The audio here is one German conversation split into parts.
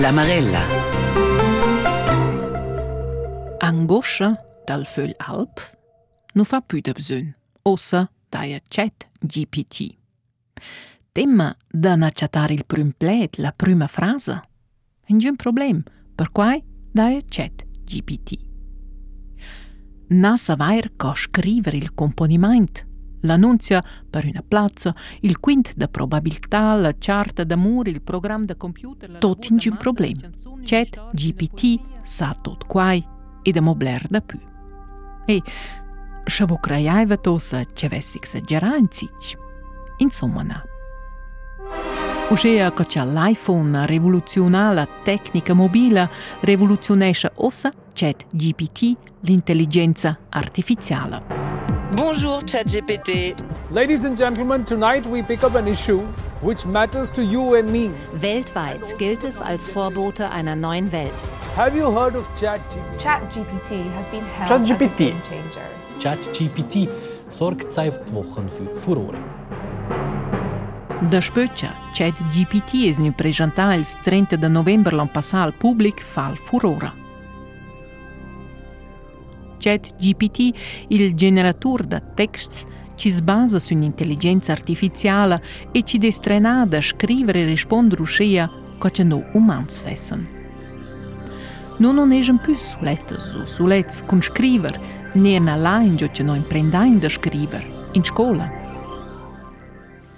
La Marella. Angoscia dal föl alp non fa più da bisogno, ossa daia chat GPT. Temma da accettare il prim pled, la prima frase. Non problem, per quai daia chat GPT. Na savoir co scrivere il componimento, l'annunzia per una piazza, il quint da probabilità, la charta d'amore, il programma da computer... Tot in un problem. Chat GPT sa tot quai e da mobler da più. E se vo craiaiva tosa ce vessi exagerare in cic. Insomma, na. Uscea che l'iPhone rivoluzionà la tecnica mobile, rivoluzionesce ossa chat GPT, l'intelligenza artificiale. Bonjour ChatGPT. Ladies and gentlemen, tonight we pick up an issue which matters to you and me. Weltweit gilt es als Vorbote einer neuen Welt. Have you heard of ChatGPT? ChatGPT has been held ChatGPT. as a game changer. ChatGPT sorgt seit Wochen für Furore. Da spöccia, ChatGPT es nu presentà il 30 de novembre l'an passat al pubblic fa il furore. ChatGPT, il generator de texts, ci sbasa su un'intelligenza artificiale e ci destrenà da scrivere e rispondere uscea che no umans fessen. Non non esem più sulettes o sulets con scriver, ne na lain che no imprendain da scriver, in scola.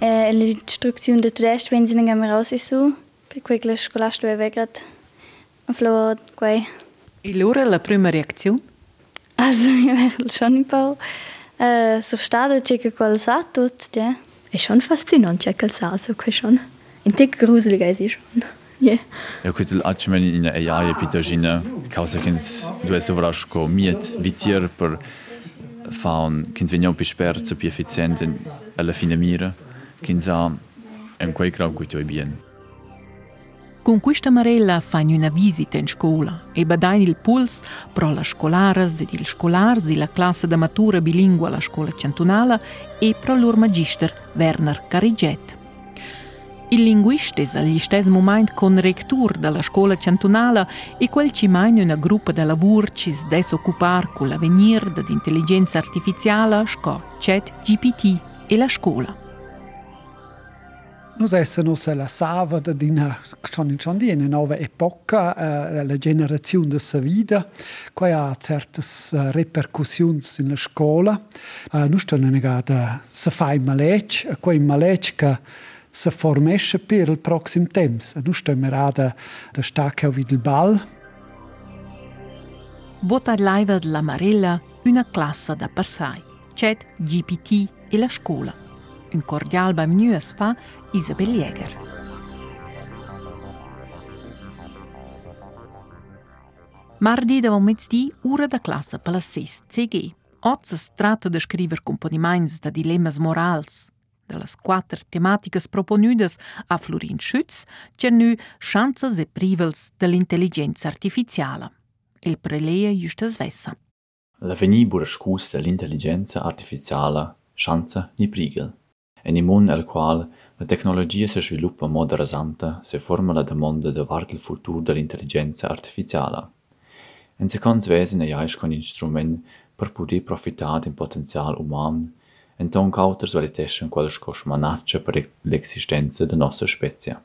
Eh, l'istruzione di tedesco wenn non gamma raus su, per quella scolastica è vegat. A flor quei. E allora la prima reazione? Also, ich wäre schon ein paar äh, so Stade, che qual sa tut, ja. È schon fascinant, c'è calzato, che schon. In te gruselig è schon. Yeah. Ja, quel accimen in AI e pitagina, causa che due sovrasco miet vitier per fa un che veniamo più sperzo, più efficiente alla fine mira, che sa en quei grau che tu bien. Con questa marella fanno una visita in scuola e badain il puls pro la scolaras ed il scolars e la classe da matura bilingua alla scuola centunala e pro lor magister Werner Cariget. Il linguista è agli stessi momenti con rectur della scuola centunala e quel ci mai una gruppa di lavoro ci si des occupar con l'avvenir dell'intelligenza artificiale sco chat GPT e la scuola. Noi siamo la sava di una, nuova epoca, eh, la generazione della vita, che ha certe uh, ripercussioni nella scuola. Uh, noi stiamo negando se fai malec, e quei malec che si formesce per il prossimo tempo. Noi stiamo negando da stacca il bal. Vota live la Marella una classe da passai, chat GPT e la scuola. Un cordial benvenuto fa Isabel Jäger. Mardi da mezzdi ura da classe per la 6 CG. Oggi si tratta di scrivere componimenti da dilemmas morals. Delle quattro tematiche proponute a Florin Schütz c'è nu chances e privels dell'intelligenza artificiale. Il prelea Justus Vessa. L'avenir burascus dell'intelligenza artificiale chance ni prigel. En in mondo al quale la tecnologia si sviluppa in modo rasante, forma la domanda de vart il futuro dell'intelligenza artificiale. En seconds vesen AI con instrument per poter profitare del potenziale umano, en ton cauters valiteschen quelles cos manaccia per l'existenza de nostra specie.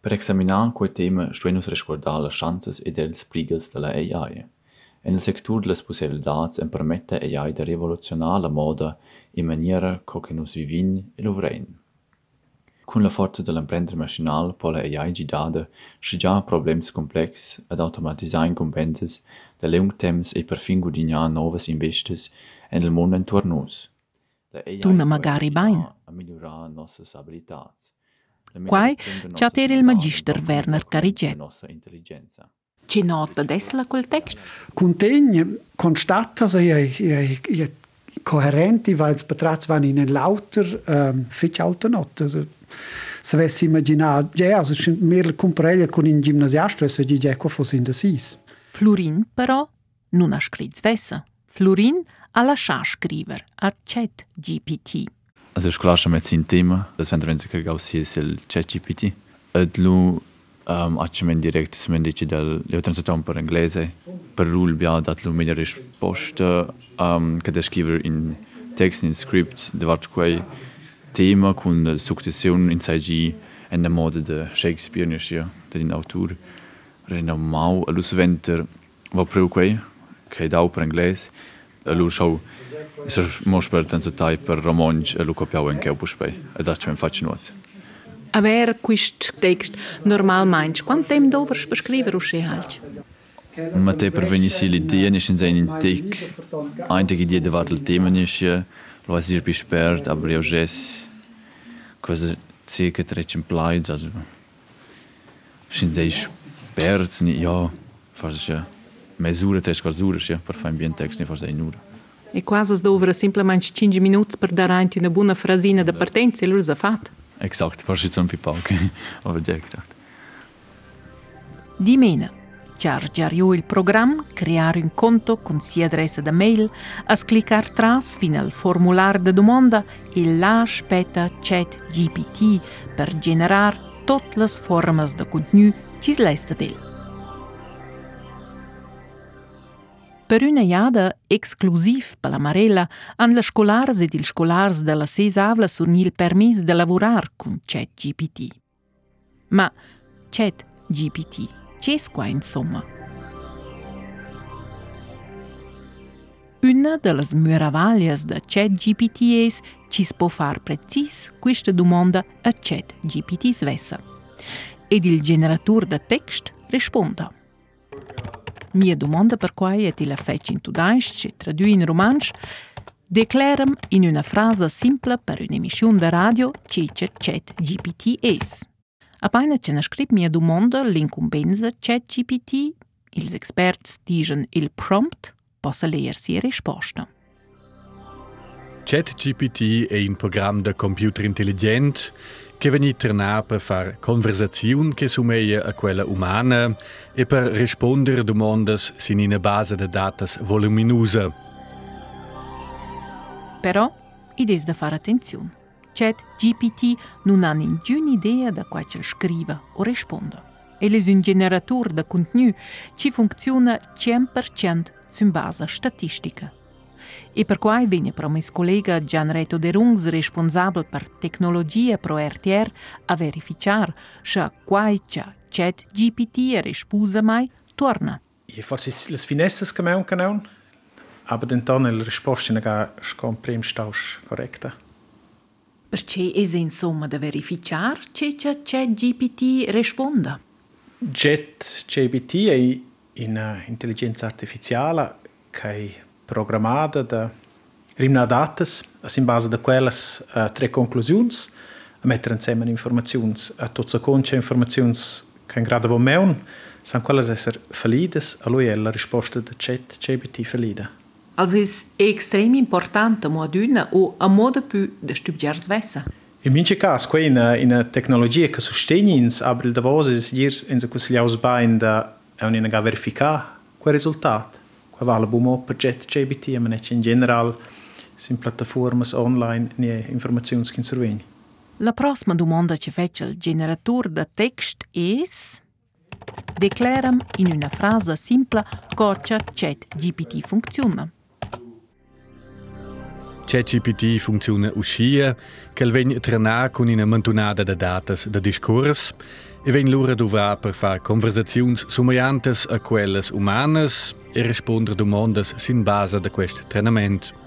Per examinar quel tema stuenus resguardar las chances ed els prigels de la AI. En il sector de las possibilitats en permette AI de rivoluzionar la moda in maniera che nus vivin e luvrein. Con la forza da l'emprender maschinal po la AI gidada schigia problems complex ad automatisain incumbences da leung temps e per fin gudignar novas investes en il mondo intorno nus. Tuna magari bain. A migliorare nossas abilitats. Quai c'ha ter il magister Werner Cariget. C'è nota desla quel text? Contegna, constata se è coherenti, weil es betrachtet waren in lauter ähm, fitch autonote. Also, se avessi immaginato, ja, also mir comprare con un gimnasiasto e se gli già fosse in desis. Florin però non ha scritto vessa. Florin ha lasciato scrivere a chat GPT. Also ich schon mit sein Thema, das wenn sich auch sie ist ChatGPT. um, atë që me direkt së mendi që del, jo transiton për inglese, për rull bja dhe atë luminërish poshtë, um, ehm, këtë shkiver in tekst, in script, dhe vartë kuaj tema kun sukcesion in sajgji en der mode de Shakespeare nisje, de din autor, rena mau, alus venter, va preu quei, kai dau per ingles, alus hau, Isë mosh për të nëzëtaj për romonjë e lu kopjau e në keu pushpej, e da që me më faqë nuatë. a ver com este texto é normalmente? Quanto tempo dobras para escrever os seus Ma te pervenisse l'idea nishin zain in tek, ein tek idea de vários temas tema é, lo vas ir pispert, abri o gesto, quase cerca de circa páginas, plaids, also, nishin zain spert, ni, ja, faz assim, ja, mesura tres casuras, ja, assim, per fain bien texto ni faz zain ura. E quase as dovra simplesmente 5 minutos para dar anti uma boa frasina da partenza e l'urza fatta. Exact, farșiță în pipac, aveți exact. Di mine, chargiar eu il program, crear un conto con si adressa de mail, as clicar tras fin al formular de domanda e la spetta chat GPT per generar tot las formas de contenu cis lesta del. Per una jada exclusiv per la Marella han le scolars ed ils scolars della ses avla surni il permis de lavorar con ChatGPT. Ma ChatGPT, c'è qua insomma? Una delle miravaglias da ChatGPT è ci si può far precis questa domanda a ChatGPT svessa. Ed il generatore da text risponde. Mia domanda per quai è la fece in tudaisch e tradui in romansch, declaram in una frase simple per un'emissione de radio cece chat GPT es. Appena ce ne scrive mia domanda l'incumbenza chat GPT, ils experts dicono il prompt, possa leersi risposta. ChatGPT è un programma di computer intelligente che veni tornar per fare conversazioni che sommeglia a quella umana e per rispondere a domande in una base di dati voluminosa. Però, id da fare attenzione. Chat GPT non ha nessuna idea da qua ci scrive o risponde. E un generatore di contenuto che funziona 100% su base statistica. E per quai venne per mes collega Gianreto De Rungs, responsabile per tecnologia pro RTR, a verificare se quai c'è chat GPT e risposta mai torna. E forse le finestre che mi hanno canale, non intorno la risposta è comprimstata corretta. Perché è insomma da verificare se c'è GPT risponda? Jet GPT è un'intelligenza eh, artificiale che programmada da rimna datas, in base da quellas uh, tre conclusions, a mettere insieme informazions, a tutto conce informazions che in grado meun, san quellas esser validas, a lui è la risposta da chat GPT valida. Also ist extrem importante moduna o a modo più da studiare svessa. In mince cas, qua in una tecnologia che sostiene ins, aber il davos is dir in so consigliaus bain da è un'ina ga verifica quel risultato. Vale bumo per ChatGPT, ma in general sin piattaforme online ne informazioni che serveni. La prossima domanda che fece il generatore di text è Declaram in una frase simple come ChatGPT funziona. ChatGPT funziona uscire che viene trenato con una montonada di dati di discorso e viene loro dovrà per fare conversazioni somiglianti a quelle umane e rispondere domande in base a questo treinamento.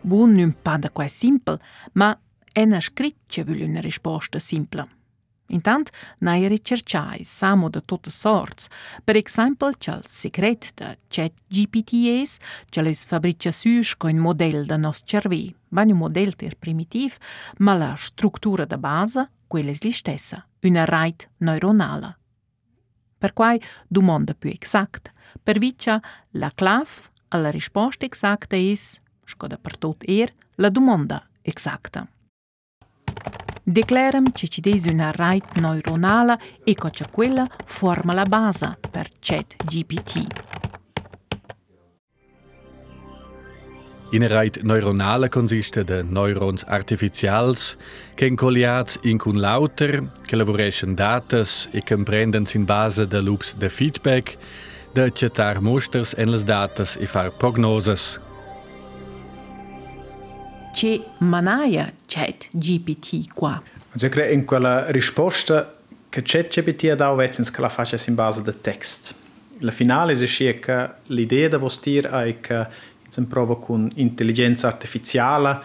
Buon non da quai simple, ma è una scritta vuole una risposta. Intant nai ricerciai samo da tutte sorts. Per esempio, c'è il segreto da ChatGPT es, c'è le fabbricazioni con model da nostro cervello. Non un modello ter primitivo, ma la struttura da base, quella è la stessa, una rete neuronale. Per quai domanda più exact. Per vicia la clav alla risposta exacta es, scoda per tot er, la domanda exacta. Declaram che ci desi una rete neuronale e che quella forma la base per ChatGPT. In reit neuronale consiste de neurons artificials che incolliats in cun lauter, che lavoreschen datas e comprendan in base de loops de feedback, de accetar mosters en las datas e far prognoses. Che manaia chat GPT qua? Ich credo in quella risposta che ChatGPT ha dato vezzens che la faccia in base de text. La finale è che l'idea da vostir è che in prova con intelligenza artificiale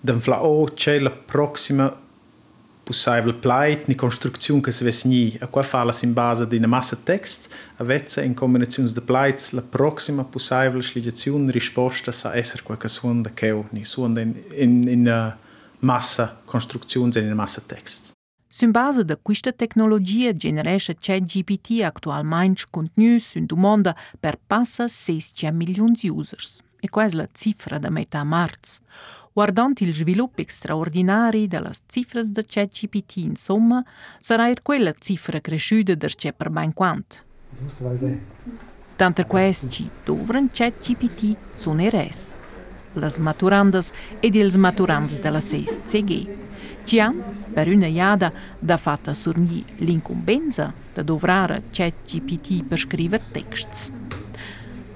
dan fla o c'è la prossima pushaj vëllplajt një konstrukcion kësë vesni, a qua falas in base di në massa text a vetëse in kombinazions de plights la proxima pushaj vëll shligjacion risposta sa eser qua kësë suon dhe keu, ni suon in in, in, massa konstrukcion dhe in massa text Sën bazë de quista tecnologie generesce ChatGPT actualmaing contenus in du monda per passa 6 milioni di users. E questa è la cifra da metà marzo. Guardando il sviluppo straordinario delle cifre di ChatGPT, insomma, sarà quella cifra cresciuta da c'è per ben quanto. Tanto questi dovranno ChatGPT sono i res. Le maturandas ed i maturands della 6CG. Ci hanno, per una iada, da fatta sorgere l'incombenza da dovrare ChatGPT per scrivere texti.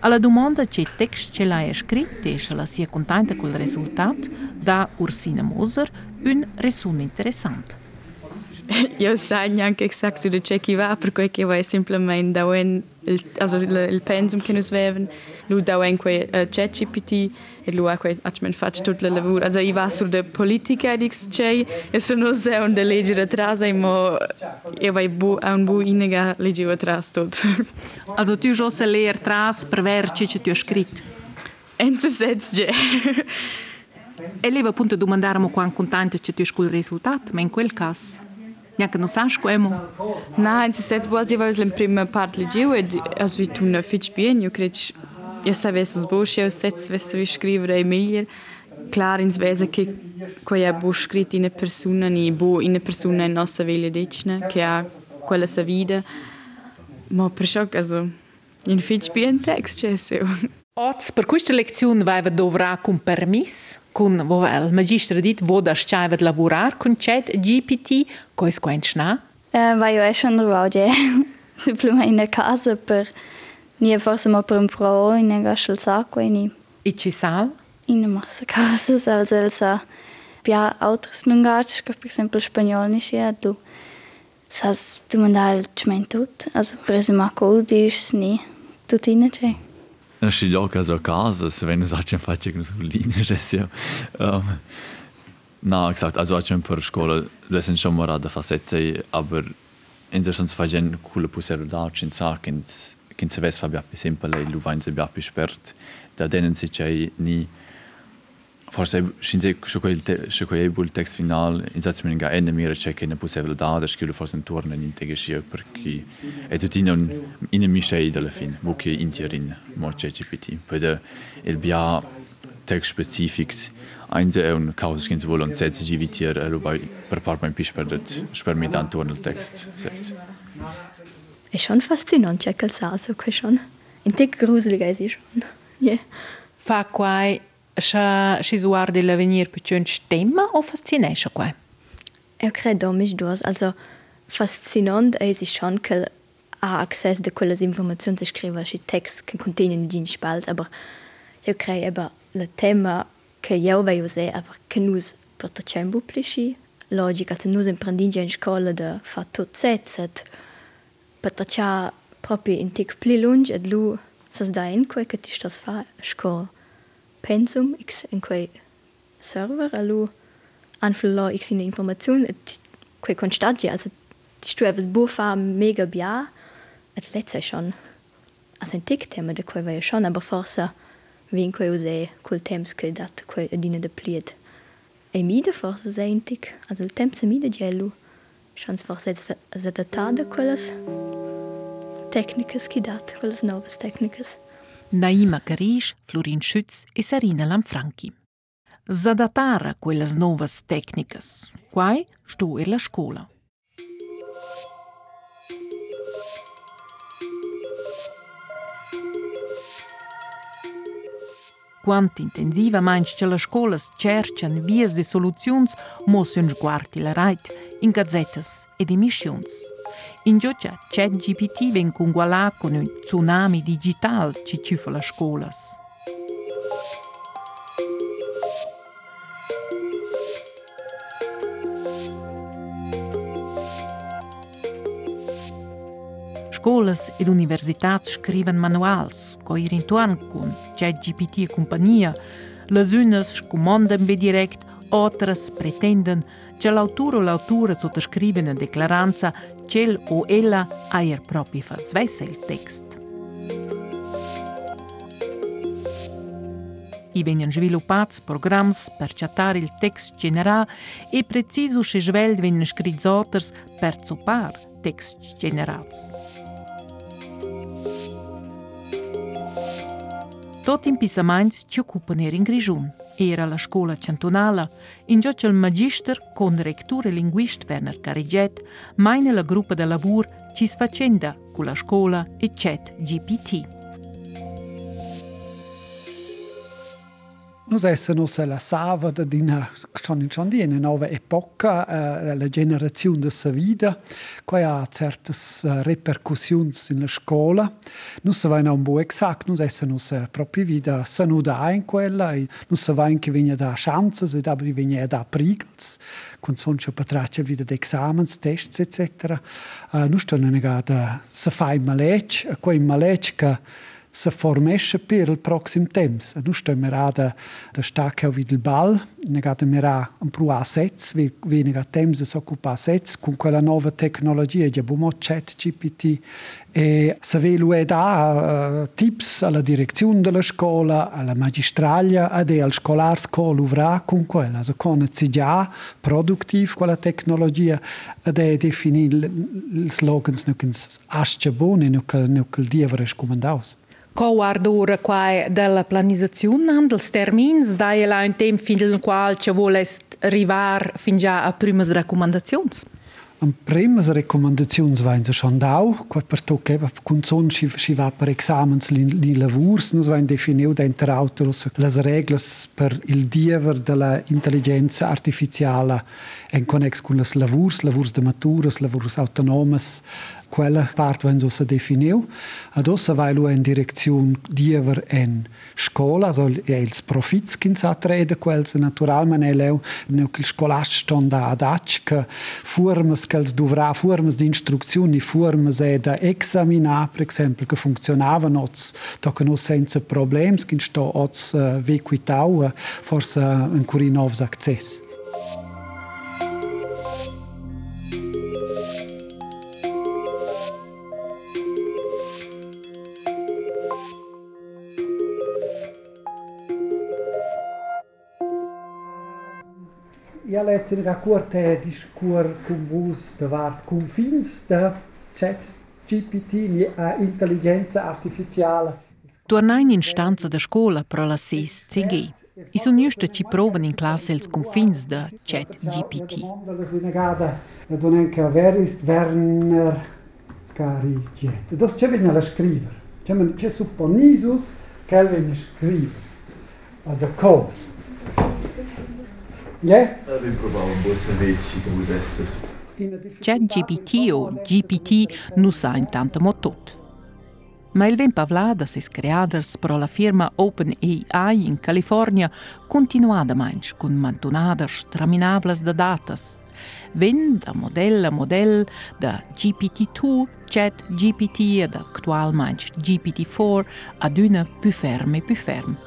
Alla domanda che tekst që la e scritto e la sia contenta col risultato, da Ursina Moser un resun interessante. Io sa neanche esatto di c'è chi va, per cui che vai semplicemente da un il, also il, il pensum che nus vevan lui dau en quei uh, eh, ChatGPT e lu ha fatto tutto il lavoro. la lavur. Also i va sur politica dix c'è e se non se un legge atras e mo e vai a un bu inega legge atras tut. Also tu già se leer tras per verci che tu scrit. En se sets ge. E leva appunto domandarmo quan contante c'è tu scul risultat, ma in quel caso Някъде на Сашко емо? Nein, se sets bozi vos lem prima part legiu ed as vi tu na fich bien, io crech io saves os bus, io sets ves vi scrivere Emilia. Clar ins vese che quei è bus scrit in persona ni bo in persona in nostra veglia decne che ha quella sa vida. Ma per shock also in fich bien text cheseu. Oz, per questa lezione vai a dovrà con permesso, con il magistro dit wo da stai lavorare con chat GPT, cosa è quenchna? Eh, vai io esce andro oggi. Semplicemente in casa per nie forse ma per un pro in una gasel sacco e ni. E ci sa? In una massa casas, also elsa pia autres lungaci, per esempio spagnolo ni sia du. Sas du mandal cmentut, also presima codis ni tutina c'è. Și loc a casa, se wenn es acem face con su linea resio. Um, na, exakt, also acem per scola, sind schon mal da facette, aber in der schon fagen coole possibilità cin sa kins se ves fabia sempre lei lu vain se bia spert da denen se c'è ni forse scinze su quel su quel bul text final in satz mit ga ende mir check in possibilità da schiulu forse intorno in integrazione perché è tutto in in mi sei dalla fin wo che interin mo ChatGPT poi da il bia text specifics einze un causa che vuole un set GVT lo vai per par beim pisch per det sper mit antorno il text set È schon faszinant, c'è quel salso che schon. In te gruselig è si schon. Yeah. Fa quai și zoar de l'avenir pe ciunci tema o fascinește cu Eu cred domiș duas, also fascinant e si schon că a acces de quellas informațiuni se scriva și text că contienen din spalt, aber eu cred eber le tema că eu vei use aber că nus per tacembu plici, logica se nus imprendinge în școală de fa tot setzet, per tacia propri in tic pli lungi et lu sas da in quei că ti stas fa școală. Pensum X en quei Server allo anfir ik sinn Informationun et quei konstat also Diwes Burfa mega bia et letze schon ass en Tickthemme de koi wari schon aber forsa wien koi se kultemske dat koi adine de pliet. E mide for so se tik as el temse mide jello chans for se se dat tade kolles Technikes ki dat kolles noves Technikes. Naima Kariš, Florin Schütz e Sarina Lanfranchi. Za datara quella nuova tecnica, quai sto e la scuola. Scola. quant intensivamaing che le scolas cerchan vies e soluziuns, mossen sguardi la rait in gazzettes ed emissions. In giocia ChatGPT ven congualà con un tsunami digital ci ciufa le scolas. Scolas ed universitats scriven manuals, co ir intorn con ChatGPT e compagnia. Las unas comandan be direct, otras pretenden che l'autor o l'autura sottoscriven una declaranza cel o ella aier propi fa svessa il text. I vengono sviluppati programmi per chattare il text generale e preciso se sveld vengono scritti per zoppar text generati. Tot in Pisamains ci occupano in Grigiun. Era la scuola cantonala, in già il magister con rectore linguist Werner Cariget, maina la gruppa de lavur ci sfacenda con la scuola e chat GPT. Noi siamo alla sava di una, una nuova epoca, eh, la generazione della vita, che ha certe eh, ripercussioni nella scuola. Non sappiamo un po' esatto, noi siamo la propria vita, siamo da in quella, non sappiamo che viene da chance, e da viene da pericoli, quando sono già patracce vita di esami, test, eccetera. Eh, noi stiamo negando, se fai maleggio, quel maleggio che se formesce per il prossimo temps. Nu stem era da, da stacca vid il bal, negata mera un pro a sets, vi, vi negat temps es occupa sets, con quella nuova tecnologia, ja bumo chat GPT, e se ve lui da uh, tips alla direzione della scuola, alla magistralia, ed al scolar scuola uvrà con quella, so conosci già produttiv quella tecnologia, ed è definire i slogans nucins asce buoni, nucil, nucil dievere scomandaus. Co-ardura quai della planizzazione dels termins daia la un temp fin il qual ci volest arrivar fin già a primas raccomandazioni? Am primas recommendaziuns vain se schon dau, quai per toc eba cun son si, si va per examens li, li lavurs, nus vain definiu denter autors las reglas per il diever della intelligenza artificiala en connex cun las lavurs, lavurs de maturas, lavurs autonomes, quella part wenn so se definiu. Adossa vai lu in direzione diever en scola, also els profits kin sa trede quels naturalment eleu neu che scolast ston da adac che formas che els dovra formas di instruzioni formas e da examinar per esempio che funzionavan oz da che no senza problems kin sto oz uh, vequitau forse un curinovs access. jag läser inga korta diskurser om vad vart om finns det eh, ChatGPT är intelligens artificiell. Tur najninstanca da škola prolasi s CG. I su njušta ci provan in klasels cum fins da chat GPT. Donenka verist Werner cari jet. Dos ce venia la scriver. Ce men ce supponisus Kelvin scriver. Da code. Da? Yeah? O GPT o GPT nu sa intanto mo tot. Ma il vent pavladas is creaders pro la firma OpenAI in California continuada manch cun mantunadas traminablas da datas. Vend da modell a modell da GPT-2, chat GPT ed actual manch GPT-4 ad una più ferme più ferme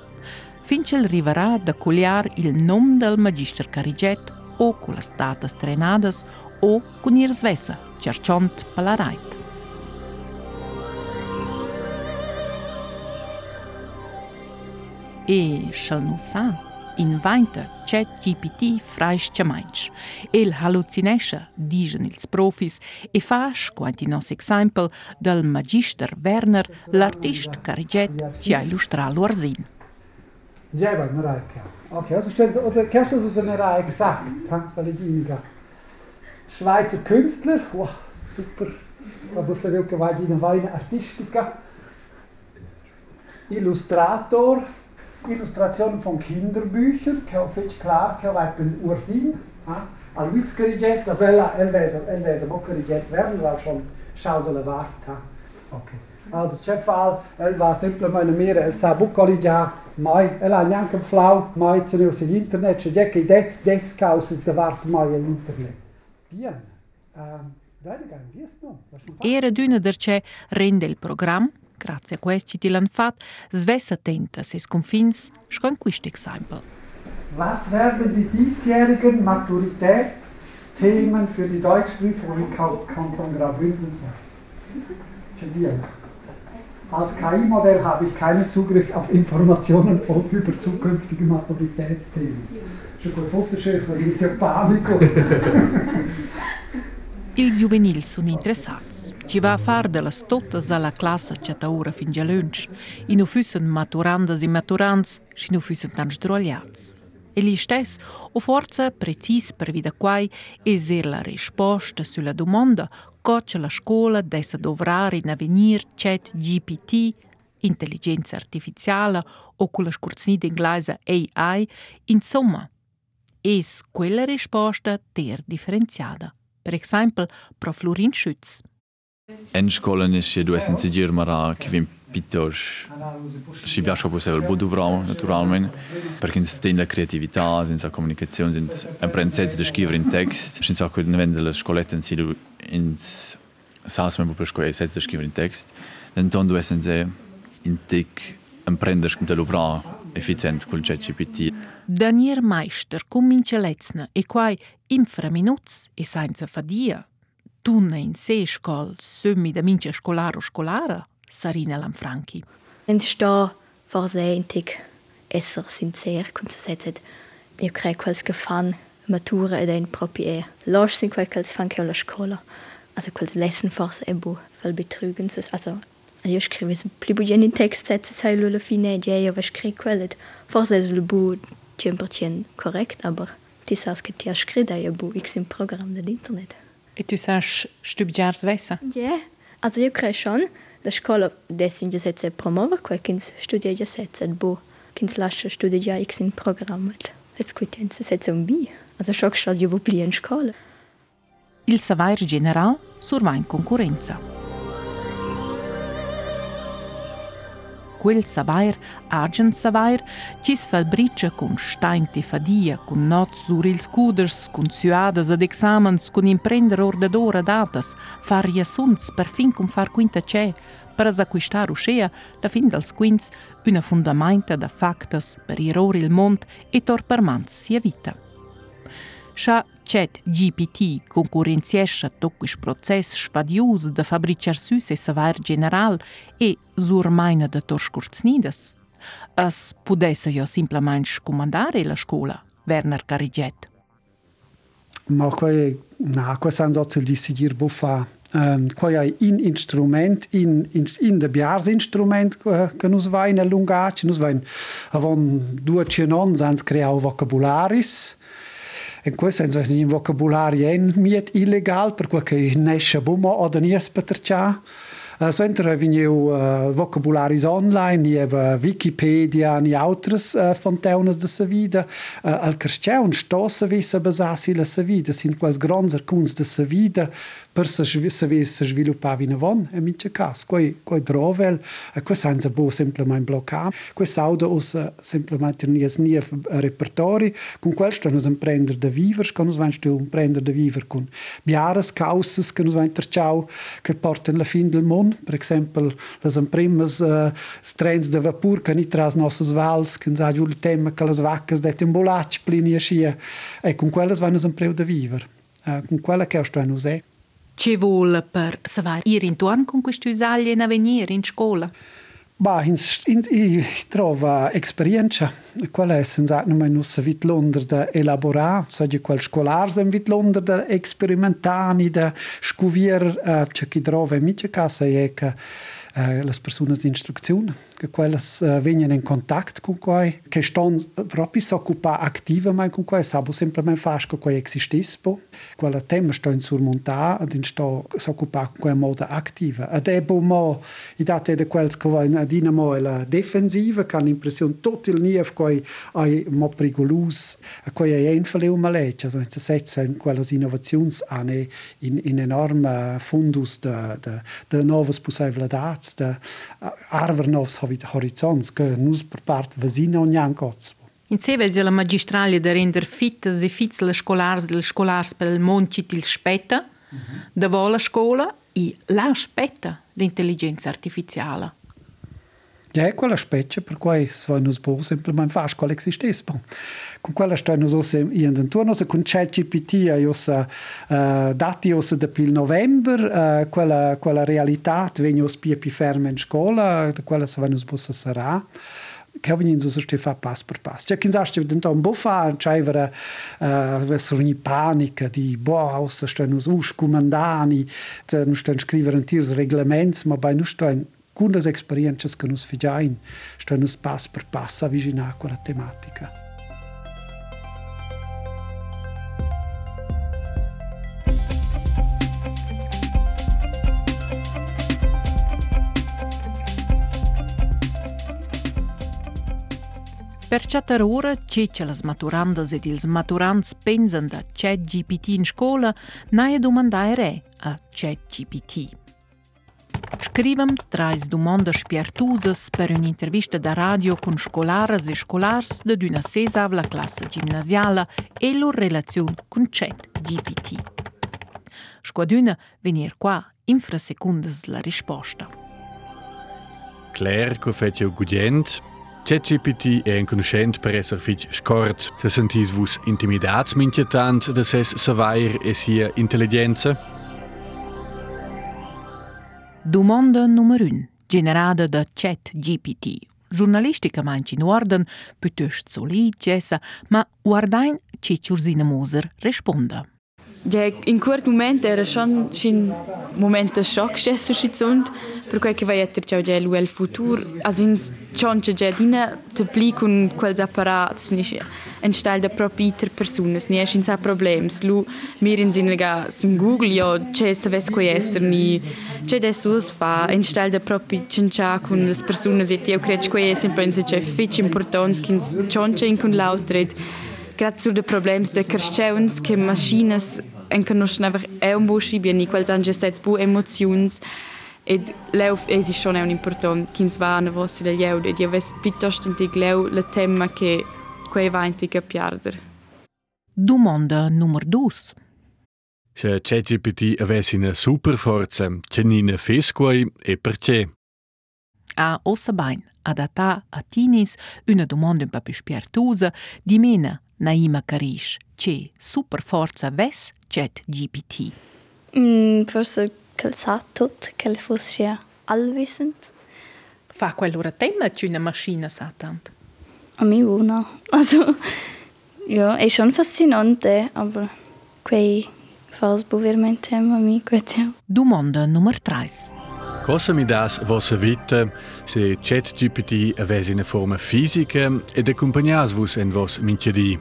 finch'l riverà da cugliar il nom del magister Cariget o cu las datas trenadas o cun ir svessa, cerciont palarait. E shall nu sa, invaintă ce GPT fraisce mainci. El halucineșe, digen ils profis, e faș, quanti nos exempel, del magister Werner, l'artist Cariget, ce a illustra l'orzin. Djeva i Marajka. Ok, also stellen Sie, also kennst du so eine Reihe gesagt, Saliginiga. Schweizer Künstler, wow, super. Da muss er wirklich in eine Artistica. Illustrator, Illustrationen von Kinderbüchern, che ho fatto klar che ho per Ursin, a Luis Cariget, also ella, el vesa, el vesa mo Cariget werden, weil schon schau de la varta. Ok. Also, c'è fall, el va semplicemente el sa buccoli già, mai, el ha neanche un flau, mai se ne internet, c'è già che det des causes de vart mai all'internet. Bien. Um, Era d'una derce rende il programma, grazie a questi ti l'hanno fatto, svessa attenta se sconfins, schon questo esempio. Was werden die diesjährigen Maturitätsthemen für die Deutschprüfung im Kanton Graubünden sein? Als KI-Modell habe ich keinen Zugriff auf Informationen über zukünftige Maturitätsthemen. Schon gut, Fosserschöss, weil ich ja Panicos. I juvenils sono interessati. Ci va a fare delle totes alla classe che ora fin già lunch. I non fussen maturandas e maturands, ci non fussen tan sdrogliats. E li stess, o forza precis per vida quai, eser la risposta sulla domanda scoce la scola dessa dovrar in avenir chat GPT, intelligenza artificiale o con la scursnida inglese AI, insomma, es quella risposta ter differenziada. Per esempio, Prof. Florin Schütz. Enskolen ist ja du essen sie dir mal, pittori si piace poter il buon lavoro, naturalmente, perché senza creatività, senza comunicazione, senza imprensezza de scrivere in text, senza quel livello della scoletta in cui in sas mi per scuola senza scrivere in text, então dove senza in tic imprendere con lavoro efficient col ChatGPT. Daniel Meister comincia l'ezna e qua inframinuts e senza fadia. tunne in se scuola, semi da mincia scolaro scolara, Sarina Lanfranchi. En sta forse in tic esser sincer kun se setzet. Io quels che fan matura ed ein propi e. Losch sin quel quels fan che la scola. Also quels lessen forse e bu fel betrügen ses. Also io scrivo pli bu in text setze sai lo la fine e io va scri quellet. Forse es lo bu 100% korrekt, aber ti sas che ti ha scritto io bu x im Programm dell'internet. E tu sas studiar svessa? Ja, yeah. also io crei schon. da scola dessin se promova quei kins studia ja set bo kins lasche studia ja ik in programmet Et kuitenze se un bi also schock jo bo plien scola. Il savair general survain concurenza. Quel savoir, agent savoir, cis falbricia con steinte fadia, con nots sur ils cuders, con suadas ad examens, con imprender ordadora datas, far riassunts per fin con far quinta c'è, per acquistar uscea, da fin dels quints, una fundamenta da factas per iror il mont e tor per mans sia vita. Scha Chat GPT concurrenziescha toquis process svadius de fabricar süs e savoir general e surmaina de torscurznidas. As pudesse jo simplemente comandare la scola, Werner Cariget. Ma quei, na, quei san sozial decidir buffa Um, quai è in instrument, in, in, in de biars instrument che nus va in allungaci, nus va in avon due cenon sans creau vocabularis, in questo senso in vocabulario è miet illegal per cui che ne sciabumo o da nies per tercia. Eh, Soentra vineu eh, vocabularis online, nieva Wikipedia, ni autras eh, fontaunas da sa vida. Al carstgaun sto sa ve sa basasi la sa vida, sin quels grons arcuns er da sa vida per sa ve sa sviluppavi navon, e mince cas. Quei, quei drovel, e quei senza bo semplemain blocca, quei sauda os semplemain nies nief repertori, con quel sto nos imprender da vivers, con nos vain sto imprender da viver con biaras causas, che nos vain terciau, che porten la fin del mondo, per exempel, las emprimas uh, trens de vapor que ni tras nossas vals, que nos ajuda o tema que as vacas de um bolach plini ascia, e con quellas vanno empreu de viver. Uh, con quella che sto nos è. Ci vuole per savar ir intorno con questi usagli in avvenire in scuola? Bah, in, in, in, trova experienza. Qual è senz'altro ma non si vit Londra da elaborare, sa di quel scolare si vit Londra da sperimentare, da scoprire, uh, c'è chi trova e in mia casa e che eh, le persone di istruzione, che quelle eh, vengono in contatto con quei, che stanno proprio si occupare attivamente con quei, sanno semplicemente fare che quei esistessero. Quelle temi stanno surmontare e stanno si occupare con quei modo attiva. Ed è buono, i dati di quelli che vanno a dinamo la defensiva, che hanno l'impressione tutto il nieve che è molto pericoloso, che è infelice also si setza in quelle innovazioni in, in enorme fundus de novas possibilidades, de arver novs horizonts, che nus per part vesina ogni ancots. Insieme a la magistrale de render fittes e fits le scolars le scolars per il moncit il spetta, mm -hmm. de vola scola e la spetta l'intelligenza artificiale. Ja, e è quella specie per cui se non può semplicemente fare quella esistenza. Con quella storia noi siamo in intorno, se con ChatGPT io so, uh, eh, dati io so da il novembre, uh, quella, quella realtà viene più più ferma in scuola, quella se non può sarà. Kaj v njim zašte fa pas per pas. Če kin zašte den tam bofa, čajvera, uh, eh, veselni panika, di bo, vse što je nuz uš, komandani, ten što je škriveren tir z reglament, ma baj nuštojn alcunas experiências que nos fizeram, isto é, nos passo por passo aviginar com a tematica. Per chatter ora che che las maturandas ed ils maturants pensan da ChatGPT in scola, nae domandare a ChatGPT. Scrivam trais domandas spiertusas per un'intervista da radio con scolaras e scolars de d'una sesavla classe gimnasiala e lor relazione con chat GPT. Squaduna venir qua infrasecundas la risposta. Claire, che fece gudient, ChatGPT è un conoscent per essere fitch scort. Se sentis vus intimidats minchetant de ses savair e sia intelligenza? Dumondë numëryn, gjeneradë dë qetë GPT. Žurnalisti ka manjë në uardën, pëtështë soli, qesa, ma uardajnë që i qërzinë muzër, respondë. Ja, in quel momento era schon un momento shock suscitont per quel che vai etter ciao gel il futuro also in schon che dina te pli con quels apparats nicht en stal da propiter personas ni es in sa problems. Lu mir in sin ga sin google jo che se ves ko esser ni che de sus fa. En stal da propi cincha con les personas et io crec che è sempre in se fitch importants kins schon in con lautred gerade zu den Problemen der Christians, che Maschinen en conoscono einfach è un buon scibi ni quels anche sets bu emotions. Ed leu es ist schon un important kins va na vostra del leu ed io ves piuttosto antic leu la tema che quei va antica piarder Domanda numero 2 Se ChatGPT avesse una super forza, c'è nina fesquai e perché? A Ossabain adatta a Tinis una domanda un po' più spiritosa di mena Naima Karish, c'è super forza ves chat GPT? Mm, forse che sa tutto, che fosse allwissend. Fa quell'ora tema che una macchina sa tanto? A me no. Also, ja, è schon fascinante, aber quei fas veramente a me questo. Domanda numero 3. Prossimidas vossa vita se ChatGPT avesse na forma fisica ed accompagnas-vos en vos minchedi.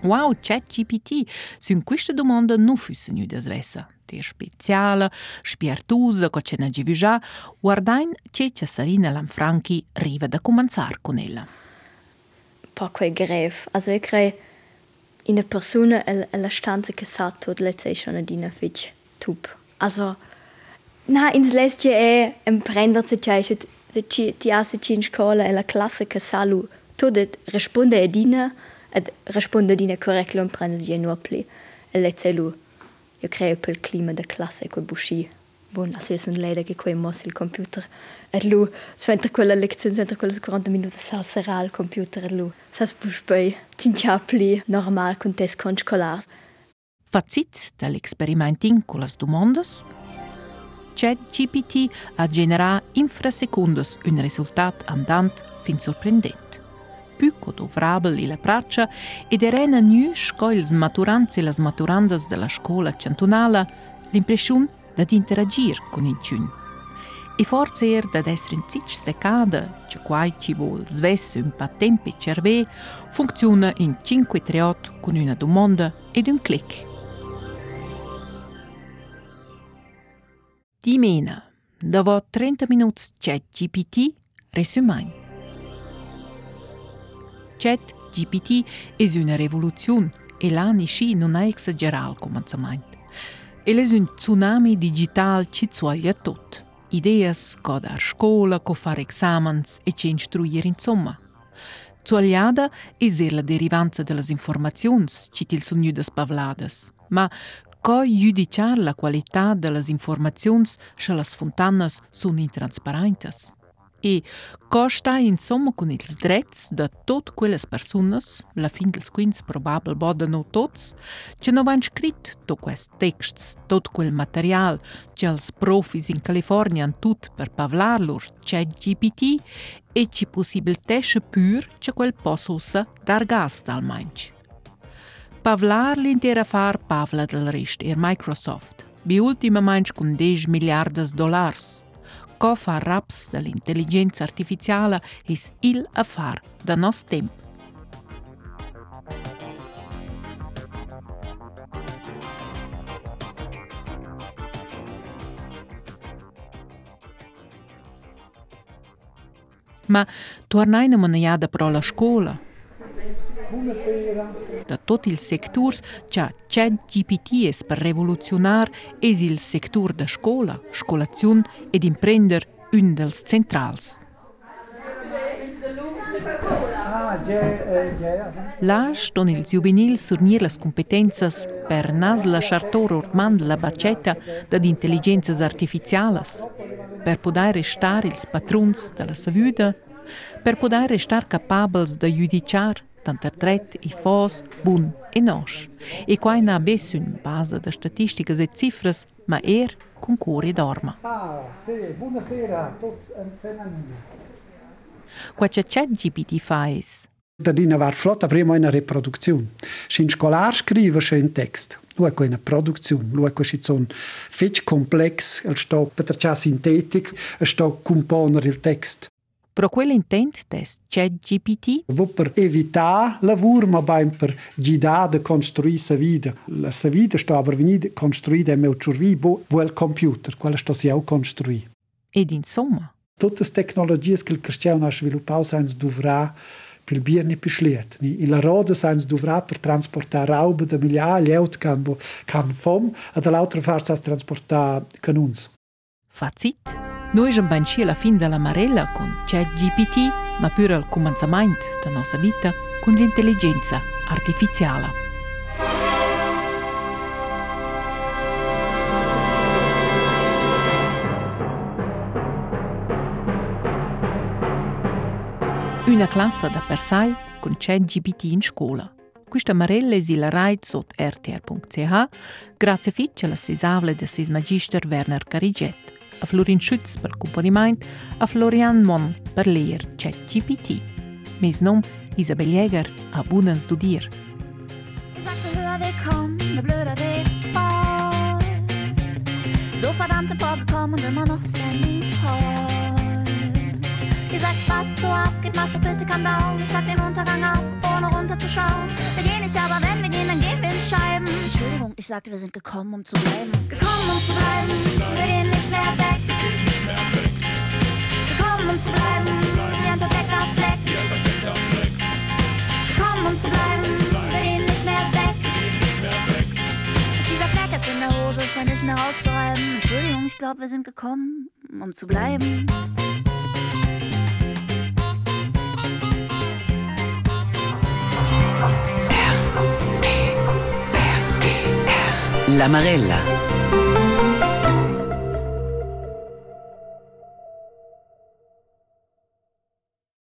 Wow, ChatGPT! Sun questa domanda non fusse nu desvessa. Te speciala, spiertusa, co c'è na givigia, guardain ce Cesarina Lanfranchi riva da comanzar con ella. Poco è greve, also io credo una persona è la stanza che sa tutto, le sei schon a dina fitch, tup. Also, na, ins lestie è imprender se c'è ti asse in scuola e la classe che sa lu, tutto risponde adina, ed risponde dine curriculum prende di nu pli. E le celu io creo pel clima de classe co busci. Bon also io sun leda che quei mos il computer. Ed lu sventa quella lezione sventa quelle 40 minuti sa sarà il computer ed lu. Sa spush poi tincha pli normal con test con scolar Fazit dell'experimenting con las domandas Chat GPT a generà infrasekundes un risultat andant fin sorprendent più dovrabel e la braccia ed erena nu sco ils maturanti e las maturandas della scuola cantonala l'impressione di interagire con il ciun. E forse er da essere in zic secada, che quai ci vuol sves un pa tempi cerve, funziona in 538 con una domanda ed un clic. Stimena. Det var 30 minuts ChatGPT Resümang. ChatGPT es una revoluzione e la Nishi non ha exagerato al cominciamento. Ele es un tsunami digital che zuaglia tutto. Ideas, co dar scola, co fare examens e ce instruire insomma. Zuagliada es la derivanza de las informazions che til sun gnüdas pavladas. Ma co giudiciar la qualità delle informazioni se le fontanas sono intransparentes? e co sta insomma con ils drets de tot quelles personas, la fin dels quins probabel boda no tots, che no van scrit to quest texts, tot quel material che els profis in California han tut per pavlar lor chat GPT e ci possibilitesce pur che quel possossa dar gas dal manch. Pavlar l'interafar Pavla del Rist ir er Microsoft. Bi ultima manch cun 10 miliardas dollars. Cofa raps de l'intelligenza artificiala is il afar da nos temp. Ma tornainamo na jada pro la scola. Buonasera. Da tot il sectors cha ChatGPT es per revolucionar es il sector da scola, scolaziun ed imprender un dels centrals. L'âge don il juvenil surnir las competenzas per nas la chartor ormand la bacetta dad intelligences artificialas, per poder restar ils patruns de la savüda, per poder restar capabels de judiciar tanto dret e fos, bun e nos. E qua na bes un base de statistiche e cifras, ma er con cuore dorma. Ah, sì, buonasera tutti insieme. Qua c'è chat GPT fais. Dadina var flotta prima una riproduzione. Sin scolar scrive un text. Lui è una produzione, lui è un fetch complex, il sto per sintetic, il sto componere il text. Pro quell'intent test ChatGPT per evitar lavur, ma bain per sa vida. La sa vida sto aber venir construir de meu cervi bo il computer, quella sto si au construir. Ed insomma. Tutte le tecnologie che il cristiano ha sviluppato sans dovrà per bien ne beschliet. In la roda sans dovrà per transportare raube de migliaia eut can can fom, e dall'altra parte transportare canuns. Fazit. Noi abbiamo ben la fine della marella con ChatGPT, ma pure il cominciamento della nostra vita con l'intelligenza artificiale. Una classe da per sé con ChatGPT in scuola. Questa marella è la RAID sotto rtr.ch, grazie a alla sesavle del sis magister Werner Cariget a Florin Schütz per componiment, a Florian Mon per leer ChatGPT. Mes nom Isabel Jäger, a bunen studier. Ich sagte höher willkommen, ne blöder Wegfall. So verdammte Bock gekommen und immer noch standing toll. Sagt, was so abgeht, machst du bitte kann down. Ich sag den Untergang ab, ohne runterzuschauen. Wir gehen nicht, aber wenn wir gehen, dann gehen wir in Scheiben. Entschuldigung, ich sagte, wir sind gekommen, um zu bleiben. Gekommen, um zu bleiben. Wir gehen nicht mehr weg. Gekommen, um zu bleiben. Wie ein perfekter Fleck. Gekommen, um zu bleiben. Wir gehen nicht mehr weg. Ist dieser Fleck ist in der Hose, ist er nicht mehr auszureiben. Entschuldigung, ich glaube, wir sind gekommen, um zu bleiben. La Marella.